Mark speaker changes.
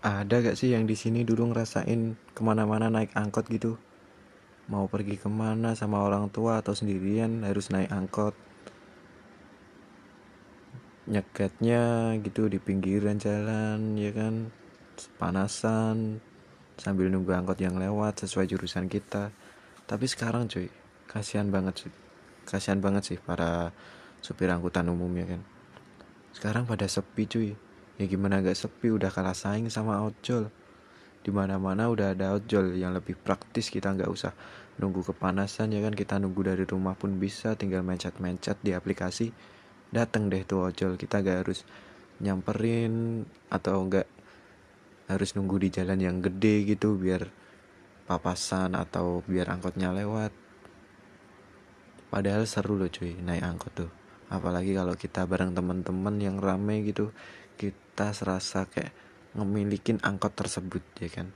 Speaker 1: ada gak sih yang di sini dulu ngerasain ke mana-mana naik angkot gitu? Mau pergi ke mana sama orang tua atau sendirian harus naik angkot? Nyeketnya gitu di pinggiran jalan ya kan? Panasan sambil nunggu angkot yang lewat sesuai jurusan kita. Tapi sekarang cuy kasihan banget sih. Kasihan banget sih para supir angkutan umum ya kan? Sekarang pada sepi cuy ya gimana gak sepi udah kalah saing sama ojol di mana-mana udah ada ojol yang lebih praktis kita nggak usah nunggu kepanasan ya kan? Kita nunggu dari rumah pun bisa tinggal mencet-mencet di aplikasi dateng deh tuh ojol kita gak harus nyamperin atau enggak harus nunggu di jalan yang gede gitu biar papasan atau biar angkotnya lewat. Padahal seru loh cuy naik angkot tuh. Apalagi kalau kita bareng teman-teman yang rame gitu kita serasa kayak ngemilikin angkot tersebut ya kan